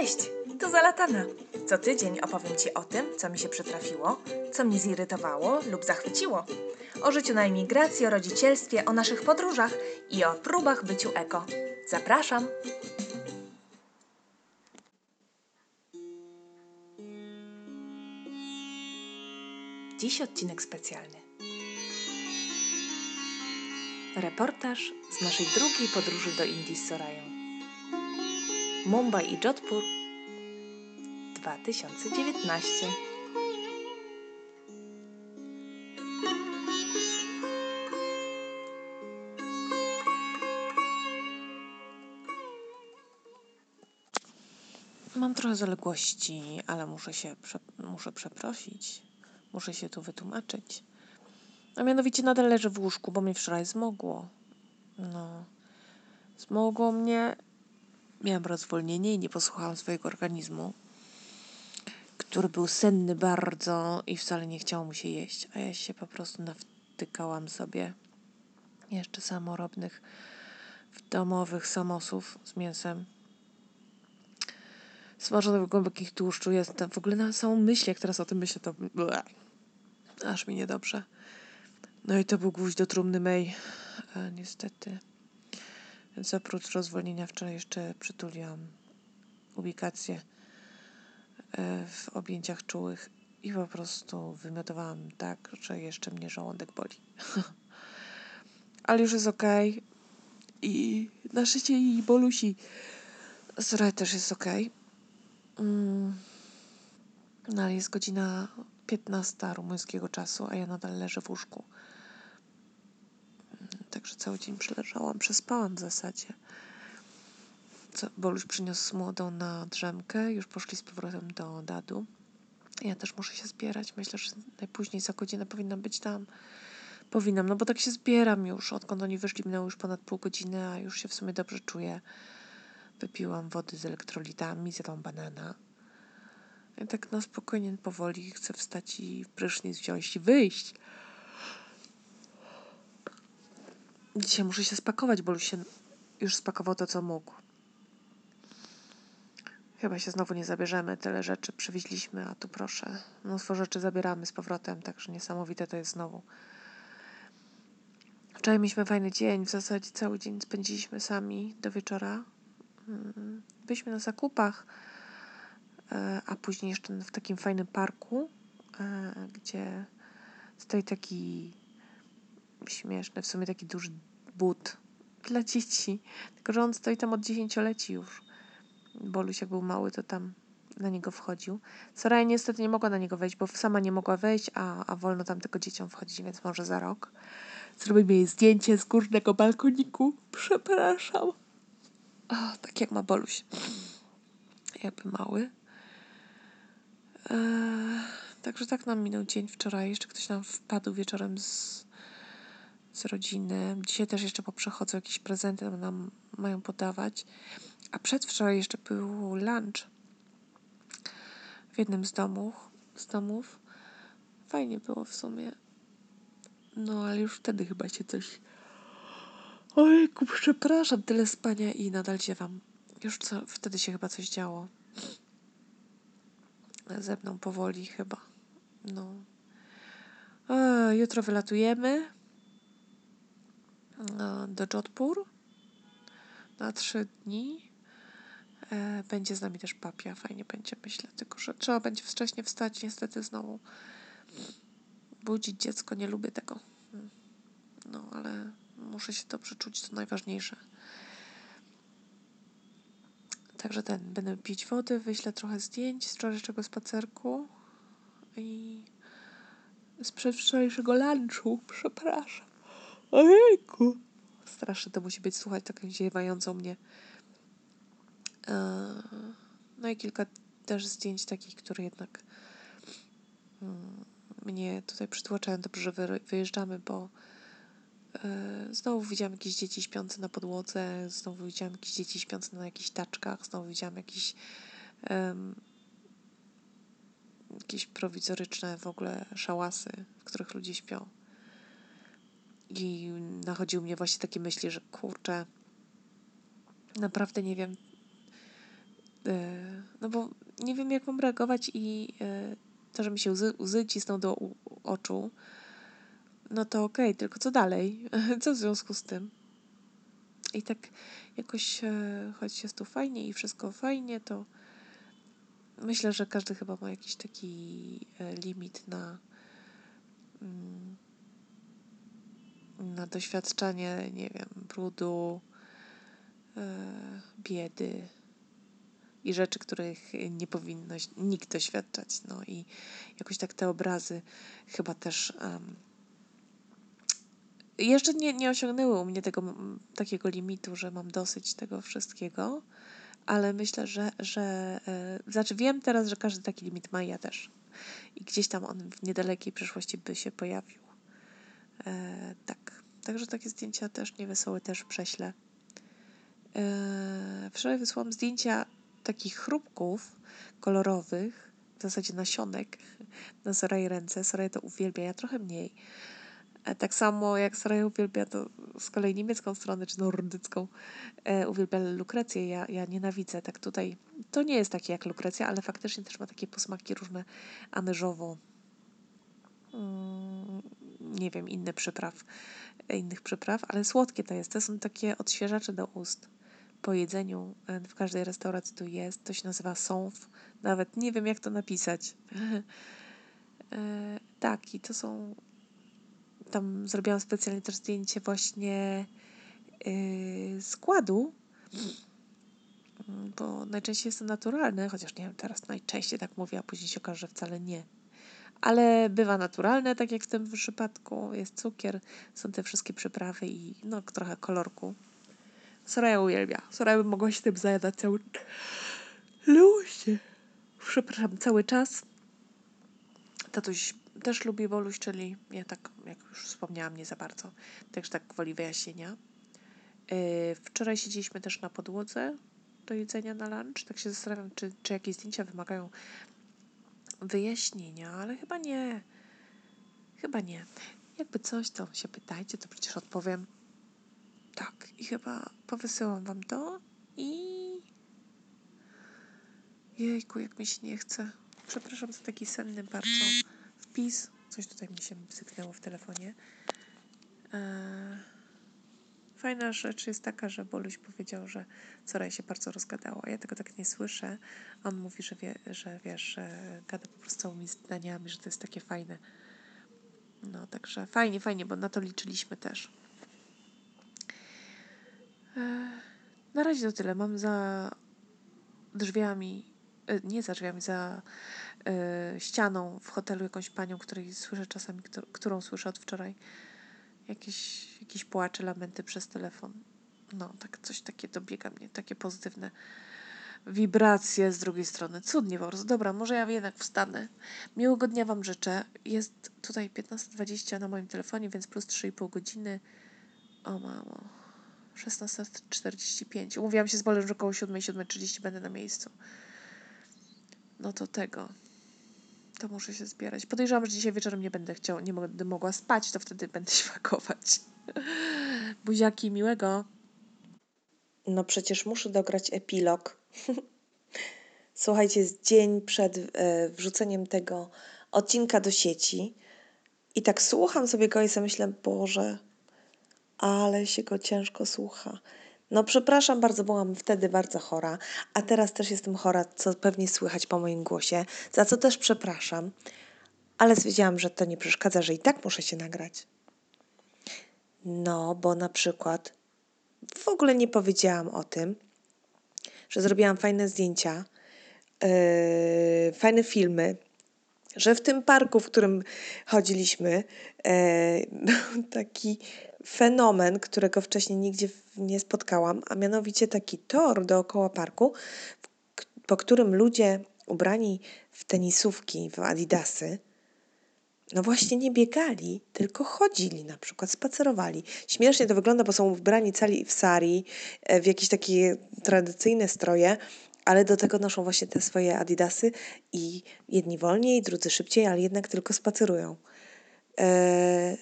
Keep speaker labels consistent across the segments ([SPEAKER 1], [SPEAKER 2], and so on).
[SPEAKER 1] Cześć, tu Zalatana. Co tydzień opowiem Ci o tym, co mi się przytrafiło, co mnie zirytowało lub zachwyciło. O życiu na emigracji, o rodzicielstwie, o naszych podróżach i o próbach byciu eko. Zapraszam! Dziś odcinek specjalny. Reportaż z naszej drugiej podróży do Indii z Sorają. Mumbai i Jodhpur 2019. Mam trochę zaległości, ale muszę się prze, muszę przeprosić. Muszę się tu wytłumaczyć. A mianowicie nadal leżę w łóżku, bo mnie wczoraj zmogło. No. Zmogło mnie. Miałam rozwolnienie i nie posłuchałam swojego organizmu, który był senny bardzo i wcale nie chciało mu się jeść, a ja się po prostu nawtykałam sobie jeszcze samorobnych domowych samosów z mięsem smażonych w głębokich tłuszczu. Jestem w ogóle na samą myśl, jak teraz o tym myślę, to bleh, aż mi niedobrze. No i to był gwóźdź do trumny May, e, niestety. Więc oprócz rozwolnienia wczoraj jeszcze przytuliłam ubikację e, w objęciach czułych i po prostu wymiotowałam tak, że jeszcze mnie żołądek boli. Ale już jest. Okay. I na szczycie i bolusi Soraya też jest. Okay. Mm. No ale jest godzina 15 rumuńskiego czasu, a ja nadal leżę w łóżku. Także cały dzień przeleżałam, przespałam w zasadzie. Co, Boluś przyniósł młodą na drzemkę, już poszli z powrotem do dadu. Ja też muszę się zbierać. Myślę, że najpóźniej za godzinę powinnam być tam. Powinnam, no bo tak się zbieram już. Odkąd oni wyszli, minęło już ponad pół godziny, a już się w sumie dobrze czuję. Wypiłam wody z elektrolitami, zjadłam banana. I tak na spokojnie, powoli chcę wstać i prysznic wziąć i wyjść. Dzisiaj muszę się spakować, bo już się już spakował to, co mógł. Chyba się znowu nie zabierzemy. Tyle rzeczy przywieźliśmy, a tu proszę. Mnóstwo rzeczy zabieramy z powrotem, także niesamowite to jest znowu. Wczoraj mieliśmy fajny dzień. W zasadzie cały dzień spędziliśmy sami do wieczora. Mm, byliśmy na zakupach, e, a później jeszcze w takim fajnym parku, e, gdzie stoi taki śmieszny, w sumie taki duży but dla dzieci. Tylko, że on stoi tam od dziesięcioleci już. Boluś jak był mały, to tam na niego wchodził. Soraya niestety nie mogła na niego wejść, bo sama nie mogła wejść, a, a wolno tam tylko dzieciom wchodzić, więc może za rok. Zrobimy jej zdjęcie z górnego balkoniku. Przepraszam. O, tak jak ma Boluś. Jakby mały. Eee, także tak nam minął dzień wczoraj. Jeszcze ktoś nam wpadł wieczorem z z rodziny. Dzisiaj też jeszcze poprzechodzą jakieś prezenty nam mają podawać. A przedwczoraj jeszcze był lunch w jednym z domów. Z domów. Fajnie było w sumie. No, ale już wtedy chyba się coś... Ojku, przepraszam, tyle spania i nadal wam Już co, wtedy się chyba coś działo. Ze mną powoli chyba. No. A, jutro wylatujemy do Jodhpur na trzy dni. E, będzie z nami też papia, fajnie będzie, myślę, tylko że trzeba będzie wcześniej wstać, niestety znowu budzić dziecko, nie lubię tego. No, ale muszę się dobrze czuć, to najważniejsze. Także ten, będę pić wody, wyślę trochę zdjęć z wczorajszego spacerku i z przedwczorajszego lunchu, przepraszam. Ojejku. Straszne to musi być słuchać taką ziewającą mnie. E, no i kilka też zdjęć takich, które jednak mm, mnie tutaj przytłaczają. Dobrze, że wyjeżdżamy, bo e, znowu widziałam jakieś dzieci śpiące na podłodze, znowu widziałam jakieś dzieci śpiące na jakichś taczkach, znowu widziałam jakieś um, jakieś prowizoryczne w ogóle szałasy, w których ludzie śpią. I nachodziły mnie właśnie takie myśli, że kurczę, naprawdę nie wiem, yy, no bo nie wiem, jak mam reagować i to, że mi się łzy, łzy cisną do oczu, no to okej, okay, tylko co dalej? Co w związku z tym? I tak jakoś, choć jest tu fajnie i wszystko fajnie, to myślę, że każdy chyba ma jakiś taki limit na, mm, na doświadczanie, nie wiem, brudu, biedy i rzeczy, których nie powinno nikt doświadczać. No i jakoś tak te obrazy chyba też um, jeszcze nie, nie osiągnęły u mnie tego takiego limitu, że mam dosyć tego wszystkiego, ale myślę, że, że yy, znaczy wiem teraz, że każdy taki limit ma, ja też. I gdzieś tam on w niedalekiej przyszłości by się pojawił. Yy, tak. Także takie zdjęcia też niewesołe też prześlę. Yy, wczoraj wysłałam zdjęcia takich chrupków kolorowych, w zasadzie nasionek na Soraya ręce. Soraya to uwielbia, ja trochę mniej. E, tak samo jak Soraya uwielbia to z kolei niemiecką stronę, czy nordycką, e, uwielbia lukrecję. Ja, ja nienawidzę. Tak tutaj, to nie jest takie jak lukrecja, ale faktycznie też ma takie posmaki różne anyżowo, mm, nie wiem, inne przypraw, innych przypraw, ale słodkie to jest. To są takie odświeżacze do ust po jedzeniu e, w każdej restauracji tu jest. To się nazywa sąf. Nawet nie wiem, jak to napisać. e, tak, i to są. Tam zrobiłam specjalnie też zdjęcie właśnie yy, składu, bo najczęściej jest to naturalne, chociaż nie wiem, teraz najczęściej tak mówię, a później się okaże, że wcale nie. Ale bywa naturalne, tak jak w tym przypadku. Jest cukier, są te wszystkie przyprawy i no, trochę kolorku. Soraya uwielbia. Soraya by mogła się tym zajadać cały... Luźnie. Przepraszam, cały czas. Tatuś też lubi Woluś, czyli ja tak, jak już wspomniałam, nie za bardzo. Także tak woli wyjaśnienia. Yy, wczoraj siedzieliśmy też na podłodze do jedzenia na lunch. Tak się zastanawiam, czy, czy jakieś zdjęcia wymagają wyjaśnienia, ale chyba nie. Chyba nie. Jakby coś, to się pytajcie, to przecież odpowiem. Tak, i chyba powysyłam wam to i... Jejku, jak mi się nie chce. Przepraszam za taki senny bardzo wpis. Coś tutaj mi się sypnęło w telefonie. Eee... Fajna rzecz jest taka, że Boluś powiedział, że Soraya się bardzo rozgadała. Ja tego tak nie słyszę. On mówi, że, wie, że wiesz, że gada po prostu całymi zdaniami, że to jest takie fajne. No, także fajnie, fajnie, bo na to liczyliśmy też. E, na razie to tyle. Mam za drzwiami, e, nie za drzwiami, za e, ścianą w hotelu jakąś panią, której słyszę czasami, którą słyszę od wczoraj. Jakieś, jakieś płacze, lamenty przez telefon. No, tak coś takie dobiega mnie, takie pozytywne wibracje z drugiej strony. Cudnie po prostu. Dobra, może ja jednak wstanę. Miłego dnia Wam życzę. Jest tutaj 15.20 na moim telefonie, więc plus 3,5 godziny. O mamo. 16.45. Umówiłam się z Bolem, że około 7, 7.30 będę na miejscu. No to tego. To muszę się zbierać. Podejrzewam, że dzisiaj wieczorem nie będę chciał, nie będę mogła spać, to wtedy będę się pakować. Buziaki, miłego.
[SPEAKER 2] No przecież muszę dograć epilog. Słuchajcie, jest dzień przed e, wrzuceniem tego odcinka do sieci i tak słucham sobie go i sobie myślę, Boże, ale się go ciężko słucha. No, przepraszam bardzo, byłam wtedy bardzo chora, a teraz też jestem chora, co pewnie słychać po moim głosie, za co też przepraszam, ale stwierdziłam, że to nie przeszkadza, że i tak muszę się nagrać. No, bo na przykład w ogóle nie powiedziałam o tym, że zrobiłam fajne zdjęcia, yy, fajne filmy, że w tym parku, w którym chodziliśmy, yy, taki fenomen, którego wcześniej nigdzie nie spotkałam, a mianowicie taki tor dookoła parku, po którym ludzie ubrani w tenisówki, w adidasy, no właśnie nie biegali, tylko chodzili na przykład, spacerowali. Śmiesznie to wygląda, bo są ubrani cali w sari, e, w jakieś takie tradycyjne stroje, ale do tego noszą właśnie te swoje adidasy i jedni wolniej, drudzy szybciej, ale jednak tylko spacerują. Eee,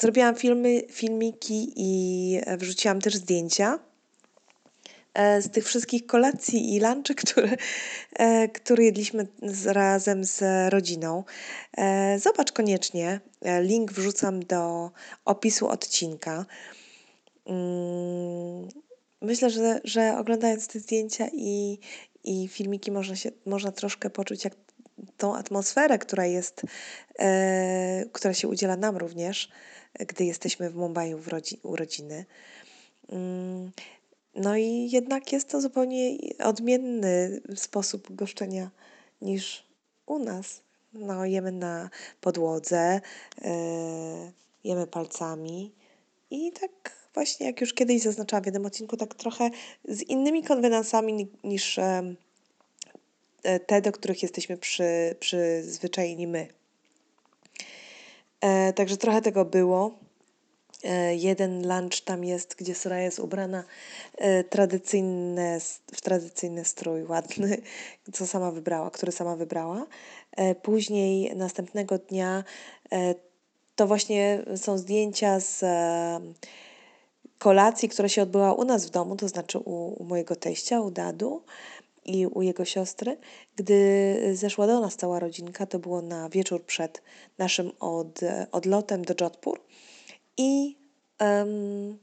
[SPEAKER 2] Zrobiłam filmy, filmiki i wrzuciłam też zdjęcia. e, z tych wszystkich kolacji i lunchy, które, e, które jedliśmy z, razem z rodziną. E, zobacz koniecznie. Link wrzucam do opisu odcinka. Mm, myślę, że, że oglądając te zdjęcia i, i filmiki można, się, można troszkę poczuć, jak tą atmosferę, która jest, e, która się udziela nam również, gdy jesteśmy w Mumbai w rodzi, u rodziny. Mm, no i jednak jest to zupełnie odmienny sposób goszczenia niż u nas. No, jemy na podłodze, e, jemy palcami i tak właśnie jak już kiedyś zaznaczałam w jednym odcinku, tak trochę z innymi konwenansami niż e, te, do których jesteśmy przy, przyzwyczajeni my. E, także trochę tego było. E, jeden lunch tam jest, gdzie Soraya jest ubrana e, tradycyjne, w tradycyjny strój ładny, co sama wybrała, który sama wybrała. E, później następnego dnia e, to właśnie są zdjęcia z e, kolacji, która się odbyła u nas w domu, to znaczy u, u mojego teścia, u Dadu i u jego siostry. Gdy zeszła do nas cała rodzinka, to było na wieczór przed naszym od, odlotem do Jodhpur. I um,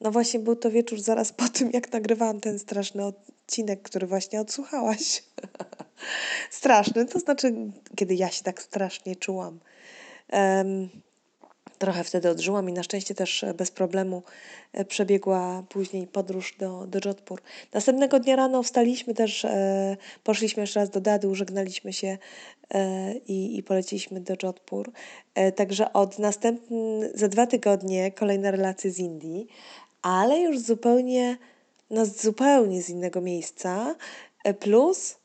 [SPEAKER 2] no właśnie był to wieczór zaraz po tym, jak nagrywałam ten straszny odcinek, który właśnie odsłuchałaś. straszny, to znaczy, kiedy ja się tak strasznie czułam. Um, trochę wtedy odżyłam i na szczęście też e, bez problemu e, przebiegła później podróż do, do Jodhpur. Następnego dnia rano wstaliśmy też, e, poszliśmy jeszcze raz do Dady, użegnaliśmy się i, i poleciliśmy do Jodhpur. Także od następnych, za dwa tygodnie kolejne relacje z Indii, ale już zupełnie, no zupełnie z innego miejsca, plus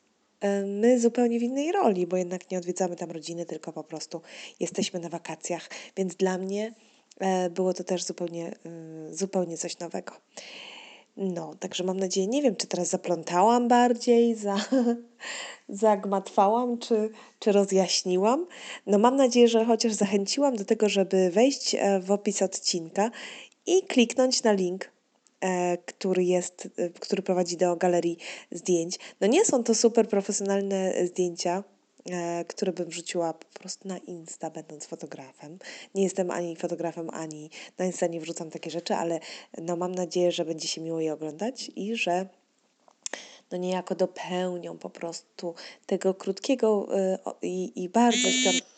[SPEAKER 2] my zupełnie w innej roli, bo jednak nie odwiedzamy tam rodziny, tylko po prostu jesteśmy na wakacjach, więc dla mnie e, było to też zupełnie, y, zupełnie coś nowego. No, także mam nadzieję, nie wiem, czy teraz zaplątałam bardziej, za, zagmatwałam, czy, czy rozjaśniłam. No, mam nadzieję, że chociaż zachęciłam do tego, żeby wejść e, w opis odcinka i kliknąć na link E, który jest, e, który prowadzi do galerii zdjęć. No nie są to super profesjonalne zdjęcia, e, które bym wrzuciła po prostu na Insta, będąc fotografem. Nie jestem ani fotografem, ani na Insta nie wrzucam takie rzeczy, ale no mam nadzieję, że będzie się miło je oglądać i że no niejako dopełnią po prostu tego krótkiego i, i bardzo śpiącego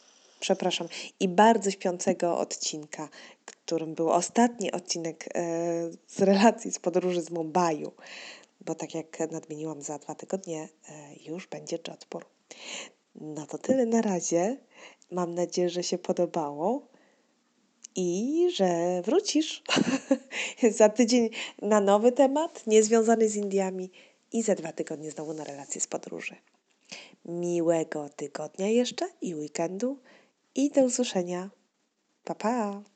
[SPEAKER 2] przepraszam, i bardzo śpiącego odcinka, którym był ostatni odcinek e, z relacji z podróży z Mumbaiu, bo tak jak nadmieniłam, za dwa tygodnie e, już będzie Jodhpur. No to tyle na razie. Mam nadzieję, że się podobało i że wrócisz za tydzień na nowy temat, niezwiązany z Indiami i za dwa tygodnie znowu na relacje z podróży. Miłego tygodnia jeszcze i weekendu i do usłyszenia. Pa, pa!